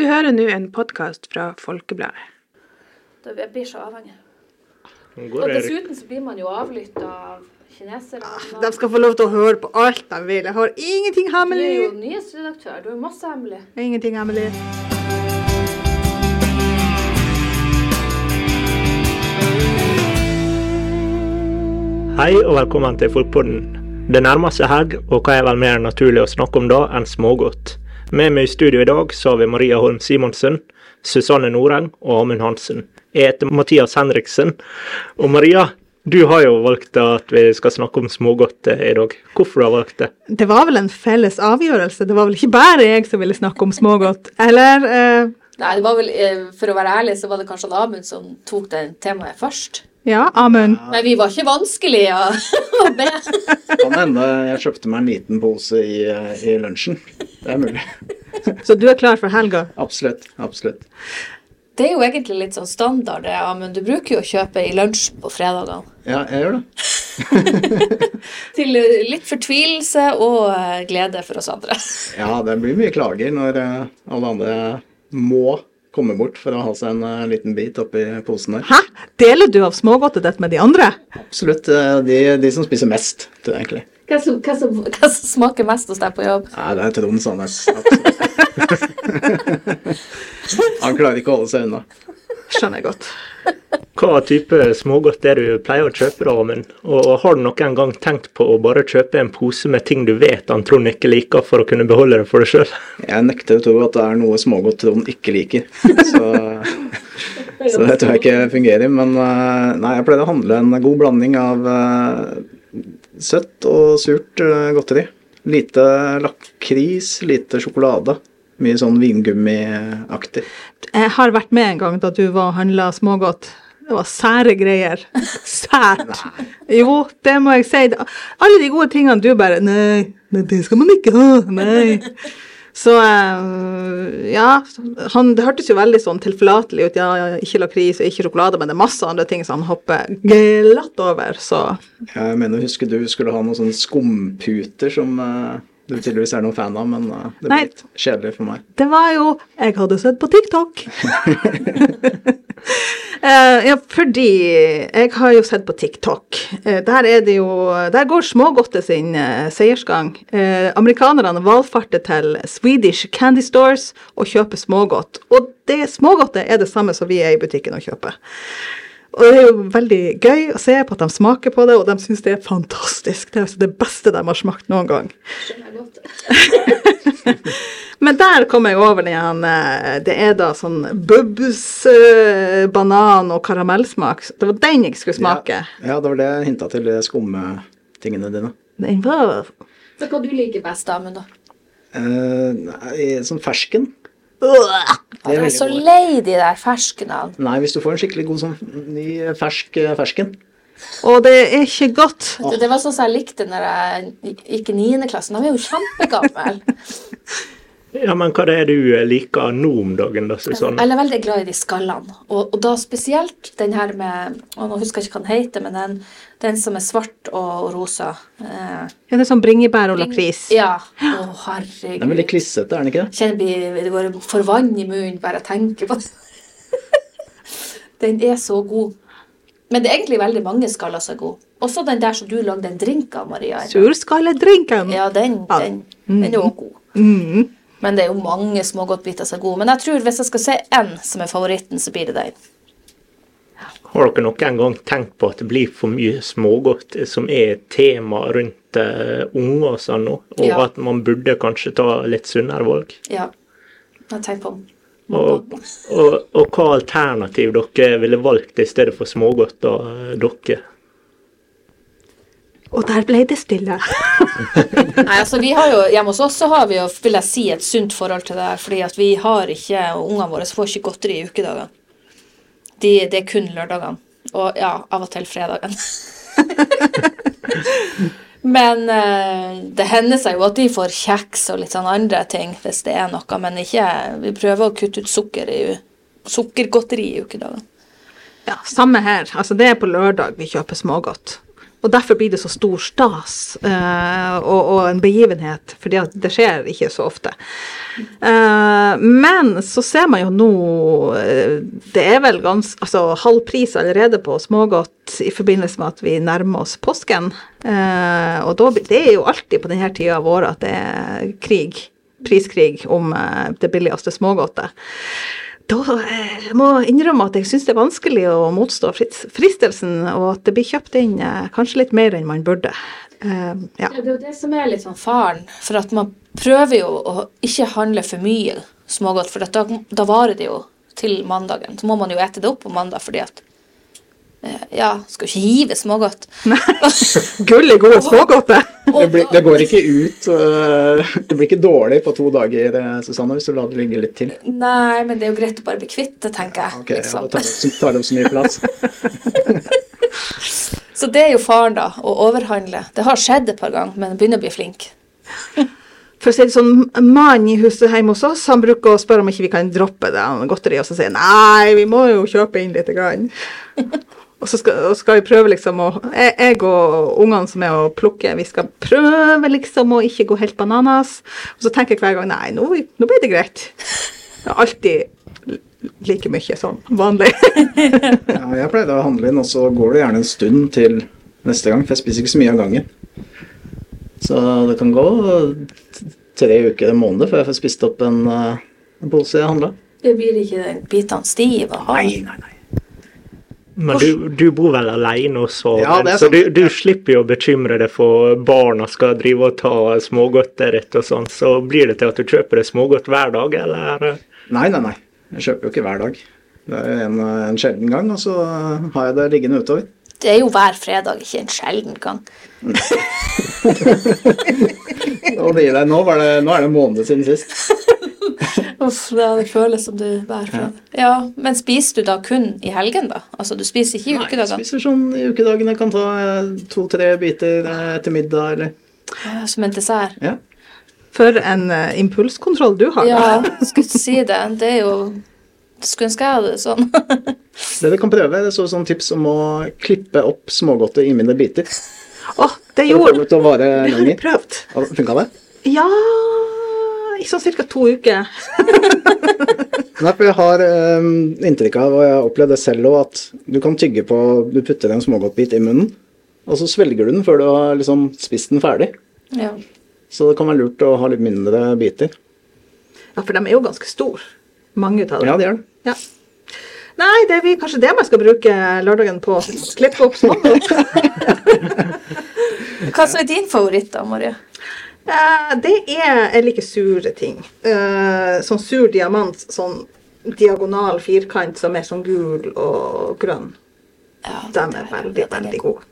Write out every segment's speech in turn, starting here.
Du hører nå en podkast fra Folkebladet. Jeg blir så avhengig. Og dessuten så blir man jo avlytta av kinesere. De skal få lov til å høre på alt de vil. Jeg har ingenting hemmelig. Du er jo nyhetsredaktør. Du har masse hemmelig. Ingenting hemmelig. Hei og velkommen til Folkpodden. Det nærmer seg helg, og hva er vel mer naturlig å snakke om da enn smågodt? Med meg i studio i dag så har vi Maria Holm Simonsen, Susanne Noreng og Amund Hansen. Jeg heter Mathias Henriksen. Og Maria, du har jo valgt at vi skal snakke om smågodt eh, i dag. Hvorfor har du valgt det? Det var vel en felles avgjørelse. Det var vel ikke bare jeg som ville snakke om smågodt. Eller eh, Nei, det var vel, eh, for å være ærlig, så var det kanskje Amund som tok det temaet først. Ja, amen. Men vi var ikke vanskelige å, å be. Kan hende jeg kjøpte meg en liten pose i, i lunsjen. Det er mulig. Så du er klar for helga? Absolutt. Absolutt. Det er jo egentlig litt sånn standard, det, Amund. Du bruker jo å kjøpe i lunsj på fredagene. Ja, jeg gjør det. Til eh, litt fortvilelse og eh, glede for oss andre. Ja, det blir mye klager når eh, alle andre må komme bort for å ha seg en uh, liten bit oppi posen der. Hæ? Deler du av smågodtet ditt med de andre? Absolutt. eh, De, de som spiser mest, tror jeg egentlig. Hva som, hva, som, hva som smaker mest hos deg på jobb? Nei, det er Trond Sandnes. Han klarer ikke å holde seg unna. Skjønner jeg godt. Hva type smågodt er det du pleier å kjøpe, da, Amund? Og har du noen gang tenkt på å bare kjøpe en pose med ting du vet han Trond ikke liker, for å kunne beholde det for deg sjøl? Jeg nekter å tro at det er noe smågodt Trond ikke liker. Så, så det tror jeg ikke fungerer. Men eh, nei, jeg pleier å handle en god blanding av eh, søtt og surt eh, godteri. Lite lakris, lite sjokolade. Mye sånn vingummiaktig. Jeg har vært med en gang da du var og handla smågodt. Det var sære greier. Sært. Jo, det må jeg si. Alle de gode tingene du bare Nei, det skal man ikke ha. Nei. Så eh, ja, han, det hørtes jo veldig sånn tilforlatelig ut. Ja, ja, ikke lakris og ikke sjokolade, men det er masse andre ting som han hopper glatt over, så Jeg mener husker du skulle ha noen sånne skumputer som eh, du tydeligvis er noen fan av, men uh, det blir litt kjedelig for meg. Det var jo Jeg hadde sett på TikTok. uh, ja, fordi jeg har jo sett på TikTok. Uh, der er det jo Der går smågodtet sin seiersgang. Amerikanerne valfarter til Swedish candy stores og kjøper smågodt. Og det smågodtet er det samme som vi er i butikken og kjøper. Og det er jo veldig gøy å se på at de smaker på det, og de syns det er fantastisk. Det er altså det beste de har smakt noen gang. Men der kom jeg over igjen. Det er da sånn Bubs eh, banan og karamellsmak. Det var den jeg skulle smake. Ja, ja det var det jeg hinta til, de skumtingene dine. Den var Så hva du liker best, Amund, da? Eh, nei, sånn fersken. Jeg er så lei de der ferskene. Nei, hvis du får en skikkelig god sånn ny fersk eh, fersken. Og det er ikke godt. Det, det var sånn som jeg likte når jeg gikk i 9. klasse. var jeg jo kjempegamle. Ja, men hva er det du eh, liker nå om dagen, da, Susanne? Jeg er veldig glad i de skallene. Og, og da spesielt den her med og Nå husker jeg ikke hva den heter, men den, den som er svart og, og rosa. Eh, Ja, det er sånn bringebær og lakris. Ja. Å, herregud. Den er veldig klissete, er den ikke det? Kjenner det det går for vann i munnen bare jeg tenker på det. den er så god. Men det er egentlig veldig mange skaller som er gode. Også den der som du lagde en drink av, Maria. Surskalledrinken. Ja, den, den, den, den er også god. Mm. Men det er jo mange smågodtbiter som er gode. Men jeg tror hvis jeg skal se én som er favoritten, så blir det den. Har dere noen gang tenkt på at det blir for mye smågodt som er tema rundt uh, unge og sånn nå, og Ja. at man burde kanskje ta litt sunnere valg? Ja. Jeg tenker på Og, og, og hva alternativ dere ville valgt i stedet for smågodt, da, eh, dere? Og der ble det stille. Nei, altså vi har jo, Hjemme hos oss så har vi jo, vil jeg si, et sunt forhold til det her. fordi at vi har ikke, og ungene våre får ikke godteri i ukedagene. De, det er kun lørdagene. Og ja, av og til fredagen. Men uh, det hender seg jo at de får kjeks og litt sånn andre ting hvis det er noe, men ikke Vi prøver å kutte ut sukker i, sukkergodteri i ukedagene. Ja, samme her. Altså, det er på lørdag vi kjøper smågodt. Og derfor blir det så stor stas uh, og, og, en begivenhet, fordi det skjer ikke så ofte. Uh, men så ser man jo nå eh, Det er vel gans, altså, halv pris allerede på smågodt i forbindelse med at vi nærmer oss påsken. Uh, og da, det er jo alltid på denne tida av året at det er krig, priskrig, om det billigste smågodtet da eh, jeg må innrømme at jeg syns det er vanskelig å motstå fristelsen, og at det blir kjøpt inn eh, kanskje litt mer enn man burde. Uh, ja. Det er jo det som er litt sånn faren, for at man prøver jo å ikke handle for mye smågodt, for da, da varer det jo til mandagen. Så må man jo ete det opp på mandag fordi at ja, skal ikke hive smågodt. Gull i gode smågodter! det, det går ikke ut uh, Det blir ikke dårlig på to dager, eh, Susanne, hvis du lar det ligge litt til. Nei, men det er jo greit å bare bli kvitt det, tenker jeg. Ok, liksom. ja, Da tar opp så mye plass. så det er jo faren, da, å overhandle. Det har skjedd et par ganger, men begynner å bli flink. For å si det sånn, Mannen i huset hjemme hos oss han bruker å spørre om ikke vi kan droppe det godteriet, og så sier han nei, vi må jo kjøpe inn litt. Grann. Og så skal, og skal, vi prøve liksom å Jeg, jeg og ungene som er å plukke, vi skal prøve liksom å ikke gå helt bananas. Og så tenker jeg hver gang nei, nå, nå blir det greit. Det er alltid like mye som vanlig. ja, jeg pleide å handle inn, og så går det gjerne en stund til neste gang, for jeg spiser ikke så mye av gangen. Så det kan gå tre uker, en måned før jeg får spist opp en, eh, en pose jeg handla. Det blir ikke bitene stive? Nei, nei, nei. Men du, du, bor vel alene også, ja, så du, du, slipper jo å bekymre deg for barna skal drive og ta smågodtet ditt og sånn. Så blir det til at du kjøper deg smågodt hver dag, eller? Nei, nei, nei. Jeg kjøper jo ikke hver dag. Det er en, en sjelden gang, og så har jeg det liggende utover. Det er jo hver fredag, ikke en sjelden gang. nå, det, nå, det, nå er det en måned siden sist. Uff, det føles som du bærer fra det. Ja, Men spiser du da kun i helgen, da? Altså du spiser ikke i ukedagene? Nei, jeg spiser sånn i ukedagene. Kan ta eh, to-tre biter eh, til middag, eller ja, Som en dessert? Ja. For en uh, impulskontroll du har. Ja, skulle si det. Det er jo Skulle ønske jeg hadde det sånn. det dere kan prøve, det så sånn tips om å klippe opp smågodtet i mindre biter. Å, oh, det gjorde det til å vare lenger. Prøvd. Funka det? Ja sånn ca. to uker. Nei, for jeg har um, inntrykk av, og jeg har opplevd det selv òg, at du kan tygge på Du putter en smågodtbit i munnen, og så svelger du den før du har liksom spist den ferdig. Ja. Så det kan være lurt å ha litt mindre biter. Ja, for de er jo ganske store. Mange av dem. Ja, de er det. Ja. Nei, det er kanskje det man skal bruke lørdagen på. Klippe opp smågodt. Hva som er din favoritt da, Marie? Uh, det er Jeg liker sure ting. Uh, sånn sur diamant, sånn diagonal firkant som er sånn gul og grønn. Ja, De er veldig, veldig gode.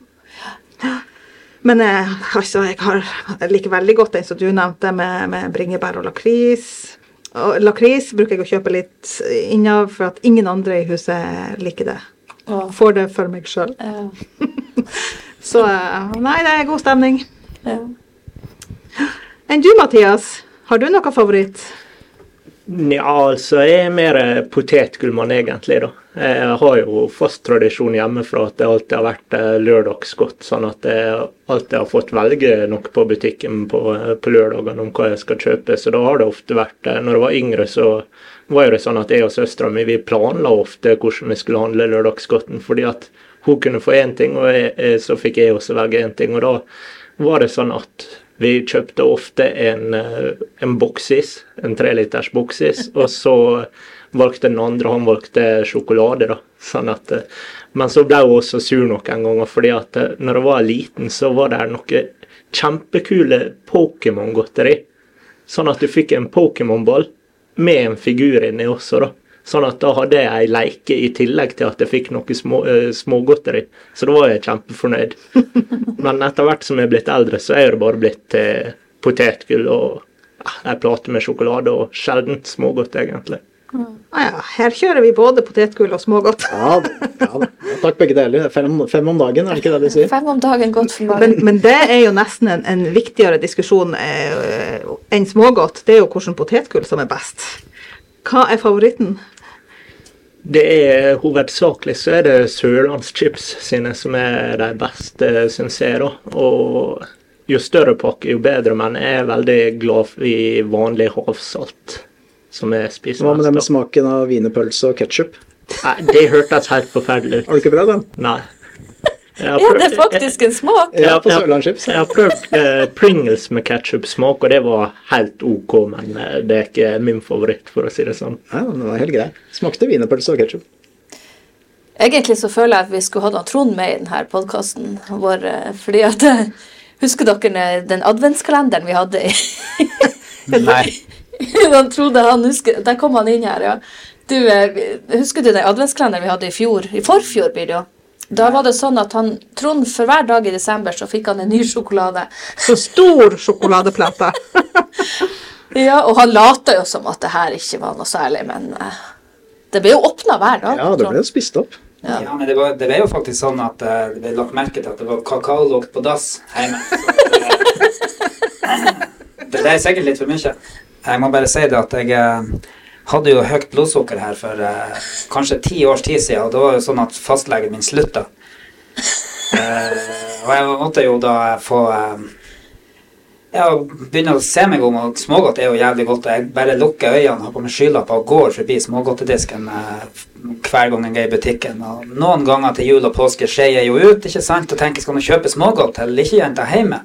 Men uh, altså, jeg, har, jeg, liker veldig godt den som du nevnte, med, med bringebær og lakris. Og lakris bruker jeg å kjøpe litt innav, for at ingen andre i huset liker det. Oh. Får det for meg sjøl. Ja. Så nei, det er god stemning. Ja. Enn du, Mathias? Har du noe favoritt? Ja, altså, jeg er mer potetgullmann, egentlig, da. Jeg har jo fast tradisjon hjemmefra at det alltid har vært eh, lørdagsgodt, sånn at jeg alltid har fått velge noe på butikken på, eh, på lørdagene om hva jeg skal kjøpe. Så da har det ofte vært eh, Når jeg var yngre, så var det sånn at jeg og søstera mi vi planla ofte hvordan vi skulle handle lørdagsgodten, fordi at hun kunne få én ting, og jeg, så fikk jeg også velge én ting. Og da var det sånn at vi kjøpte ofte en, eh, en boksis, en treliters boksis, og så valgte den andre han valgte sjokolade. da, sånn at, eh, Men så ble hun også sur noen ganger, fordi at eh, når hun var liten, så var det noe kjempekule Pokémon-godteri. Sånn at du fikk en Pokémon-ball med en figur inni også, da. Sånn at da hadde jeg ei leike i tillegg til at jeg fikk noe små, uh, smågodteri. Så da var jeg kjempefornøyd. Men etter hvert som jeg er blitt eldre, så er det bare blitt til uh, potetgull og uh, ei plate med sjokolade og sjeldent smågodt, egentlig. Mm. Ah, ja. Her kjører vi både potetgull og smågodt. ja, ja, takk begge deler. Fem, fem, om dagen, er det ikke det de sier? Fem om dagen, godt for magen. Men, men, det er jo nesten en, en viktigere diskusjon eh, enn smågodt. Det er jo hvilken potetgull som er best. Hva er favoritten? Det er hovedsakelig så er det Sørlandschips sine som er de beste, syns jeg. da. Og jo større pakke, jo bedre, men jeg er veldig glad i vanlig havsalt. Som jeg spiser Hva med med smaken av wienerpølse og ketsjup? Det hørtes helt forferdelig ut. Har du ikke prøvd den? Nei. Ja, det er faktisk en smak. Ja, på. Sørlandschips. Jeg har prøvd eh, Pringles med ketsjup-smak, og det var helt OK, men eh, det er ikke min favoritt, for å si det sånn. Ja, den var helt grei. Smakte wienerpølse og ketsjup. Egentlig så føler jeg at vi skulle hatt Trond med i denne podkasten vår. eh, Fordi at Husker dere den adventskalenderen vi hadde i Nei. Han trodde han husker Der kom han inn her, ja. Du, husker du den adventskalenderen vi hadde i fjor? I forfjor blir det jo. Da var det sånn at han, Trond for hver dag i desember så fikk han en ny sjokolade. Så stor sjokoladeplate. Ja, Og han lata jo som at det her ikke var noe særlig, men uh, det ble jo åpna hver dag. Ja, det ble jo spist opp. Ja. Ja, men det, var, det ble jo faktisk sånn at uh, det ble lagt merke til at det var kakaolukt på dass hjemme. Så det, det ble sikkert litt for mye. Jeg må bare si det at jeg eh, hadde jo høyt blodsukker her for eh, kanskje ti års tid siden, og det var jo sånn at fastlegen min slutta. Eh, og jeg måtte jo da få eh, ja, begynne å se meg om, og smågodt er jo jævlig godt. og Jeg bare lukker øynene, har på meg skylapper og går forbi smågodtedisken eh, hver gang jeg er i butikken. Og noen ganger til jul og påske skeier jeg jo ut ikke sant, og tenker skal man kjøpe smågodt til lillejenta hjemme.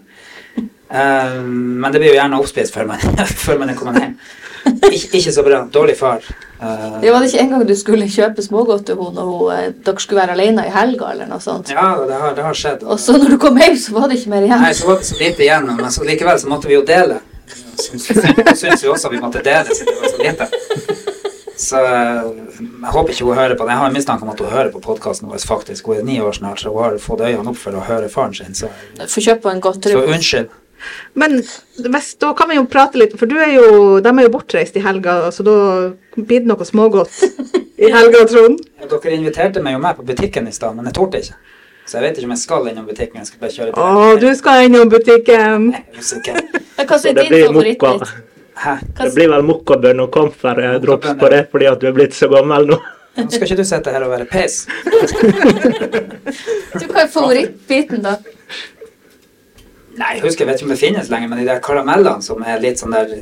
Eh, men det blir jo gjerne oppspist før man, før man er kommet hjem. Ik ikke så bra. Dårlig far. Uh, Det var det ikke engang du skulle kjøpe smågodt til henne, når hun, eh, dere skulle være alene i helga eller noe sånt. ja, det har, det har skjedd. Og så når du kom hjem, så var det ikke mer igjen. Nei, så var det så lite igjen, men så likevel så måtte vi jo dele. Syns, syntes vi også vi måtte dele siden det var så lite. Så eh, jeg håper ikke hun hører på det. Jeg har en mistanke om at hun hører på podkasten vår faktisk. Hun er ni år snart, så hun har fått øynene opp for å høre faren sin. Så, så unnskyld. Men hvis, da kan vi jo prate litt, for du er jo, de er jo bortreist i helga, så da blir det noe smågodt i helga, Trond. Ja, Dere inviterte meg jo med på butikken i stad, men jeg torde ikke. Så jeg vet ikke om jeg skal innom butikken. Jeg skal bare kjøre Å, til du skal innom butikken. Hva er det din blir favorittbit? mokka. Hæ? Det blir vel mokkabønn og kamferdrops på det fordi at du er blitt så gammel nå. Nå skal ikke du sitte her og være peis. Du, Hva er favorittbiten, da? Nei, jeg husker, jeg vet ikke om det finnes lenger, men de der karamellene som er litt sånn der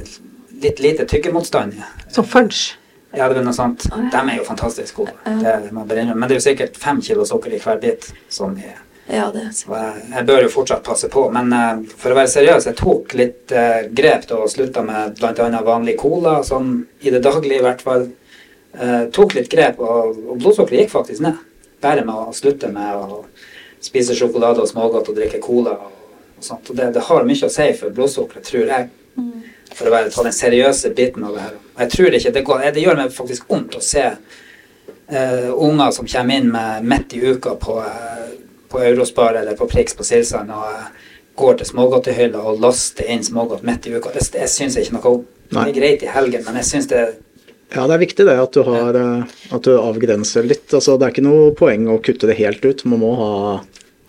Litt lite tykkemotstand. Som fudge. Ja, det er noe sånt. De er jo fantastisk gode. Det bare. Men det er jo sikkert fem kilo sukker i hver bit. Sånn i... Ja, det er Og jeg, jeg bør jo fortsatt passe på. Men uh, for å være seriøs, jeg tok litt uh, grep da og slutta med bl.a. vanlig cola, sånn i det daglige i hvert fall. Uh, tok litt grep, og, og blodsukkeret gikk faktisk ned. Bare med å slutte med å spise sjokolade og smågodt og drikke cola. og, og sånt. Og det, det har mye å si for blodsukkeret, tror jeg. For å være, ta den seriøse biten av det her. Og jeg tror ikke, det, går, det gjør meg faktisk vondt å se uh, unger som kommer inn med midt i uka på, uh, på Eurospar eller på Prix på Silsand og uh, går til smågodtehylla og laster inn smågodt midt i uka. Det, det syns jeg ikke noe om. Det er greit i helgen, men jeg syns det Ja, det er viktig det at du, har, at du avgrenser litt. Altså, det er ikke noe poeng å kutte det helt ut. Man må ha,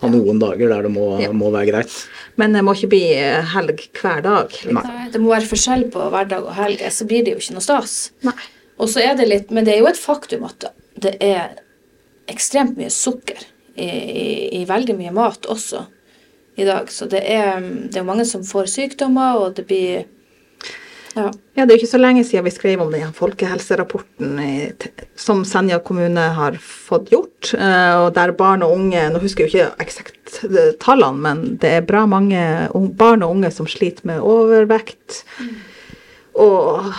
ha noen dager der det må, Ja. må være greit. Men det må ikke bli eh, helg hver dag. liksom. Nei, det må være forskjell på hverdag og helg, så blir det jo ikke noe stas. Nei. Og så er det litt, Men det er jo et faktum at det er ekstremt mye sukker i, i, i veldig mye mat også i dag. Så det er, det er mange som får sykdommer, og det blir Ja. Ja, Det er jo ikke så lenge siden vi skrev om den folkehelserapporten i, som Senja kommune har fått gjort. eh, og der barn og unge Nå husker jeg jo ikke eksakt eh, tallene, men det er bra mange barn og unge som sliter med overvekt og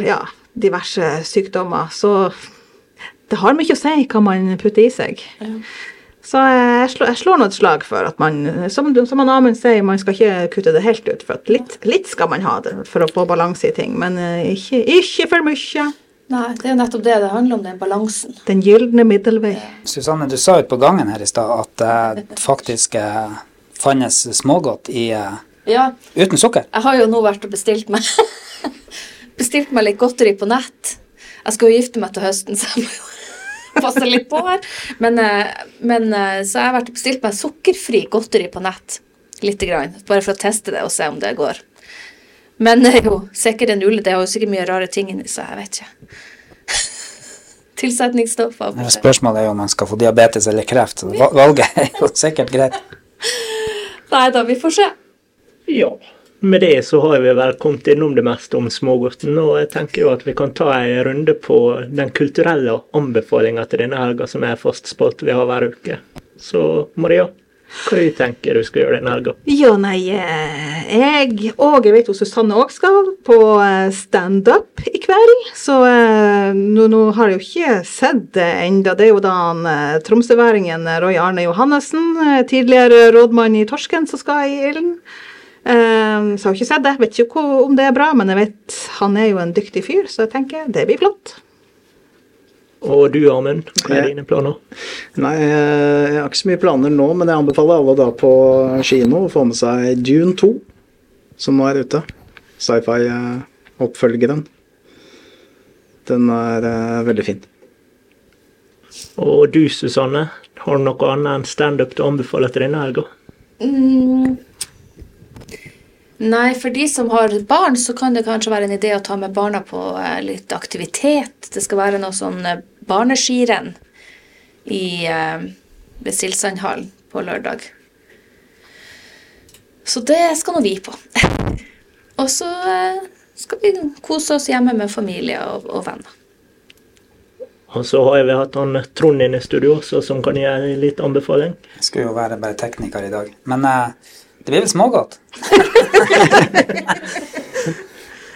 ja, diverse sykdommer. Så det har mye å si hva man putter i seg. Så jeg slår, jeg slår nå et slag for at man, som, som Amund sier, man skal ikke kutte det helt ut. For at litt, litt skal man ha det for å få balanse i ting, men eh, ikke, ikke for mye. Nei, det er jo nettopp det det handler om, den balansen. Den gylne middelvei. Susanne, du sa ute på gangen her i stad at det faktisk eh, fannes smågodt i, eh, Ja, uten sukker. jeg har jo nå vært og bestilt meg Bestilt meg litt godteri på nett. Jeg skal jo gifte meg til høsten, så jeg må jo passe litt på her. Men, eh, men eh, så jeg har vært bestilt meg sukkerfri godteri på nett. Lite grann. Bare for å teste det og se om det går. Men er jo sikkert en ulle. Det har jo sikkert mye rare ting inni seg. Jeg vet ikke. tilsetningsstoffer. Men Spørsmålet er jo om man skal få diabetes eller kreft. Valget er jo sikkert greit. Nei da, vi får se. Ja. Med det så har vi vel kommet innom det meste om smågodten, og jeg tenker jo at vi kan ta en runde på den kulturelle anbefalinga til denne helga, som er fast spalt vi har hver uke. Så Maria, hva du tenker du skal gjøre denne helga? Ja, nei, eh, jeg og jeg vet jo Susanne òg skal på eh, standup i kveld. Så eh, nå, nå har jeg jo ikke sett det enda. Det er jo da han tromsøværingen Roy Arne Johannessen, tidligere rådmann i Torsken, som skal i ilden. Eh, så jeg har ikke sett det. Vet ikke om det er bra, men jeg vet han er jo en dyktig fyr, så jeg tenker det blir flott. Og du, Amund, hva er dine planer? Nei, eh, jeg har ikke så mye planer nå, men jeg anbefaler alle da på kino å få med seg Dune 2, som nå er ute. Sci-fi-oppfølgeren. Den er eh, veldig fin. Og du, Susanne, har du noe annet enn standup å anbefale til denne helga? Mm. Nei, for de som har barn, så kan det kanskje være en idé å ta med barna på eh, litt aktivitet. Det skal være noe sånn eh, barneskirenn i eh, ved Silsandhallen på lørdag. Så det skal nå vi på. og så skal vi kose oss hjemme med familie og, og venner. Og så har vi hatt han Trond inne i studio også, som kan gi en litt anbefaling. Jeg skal jo være bare tekniker i dag. Men eh, det blir vel smågodt.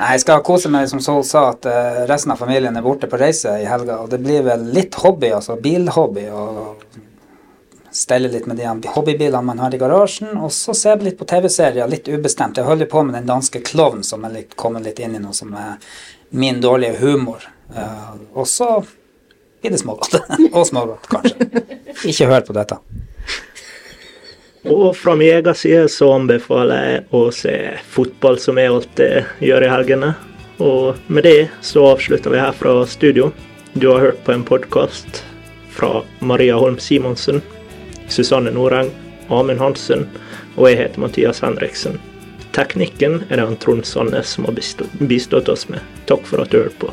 Nei, jeg skal kose meg, som Sol sa, at eh, resten av familien er borte på reise i helga. Og det blir vel litt hobby, altså bilhobby. og Stelle litt med de hobbybilene man har i garasjen. Og så ser vi litt på TV-serier, litt ubestemt. Jeg holder på med den danske klovnen som er litt, kommet litt inn i noe som er min dårlige humor. Eh, og så blir det smågodt. og smågodt, kanskje. Ikke hør på dette. Og fra min egen side så anbefaler jeg å se fotball, som jeg alltid gjør i helgene. Og med det så avslutter vi her fra studio. Du har hørt på en podkast fra Maria Holm Simonsen, Susanne Noreng, Amund Hansen, og jeg heter Mathias Henriksen. Teknikken er det han Trond Sandnes som har bistått, oss med. Takk for at du hørte på.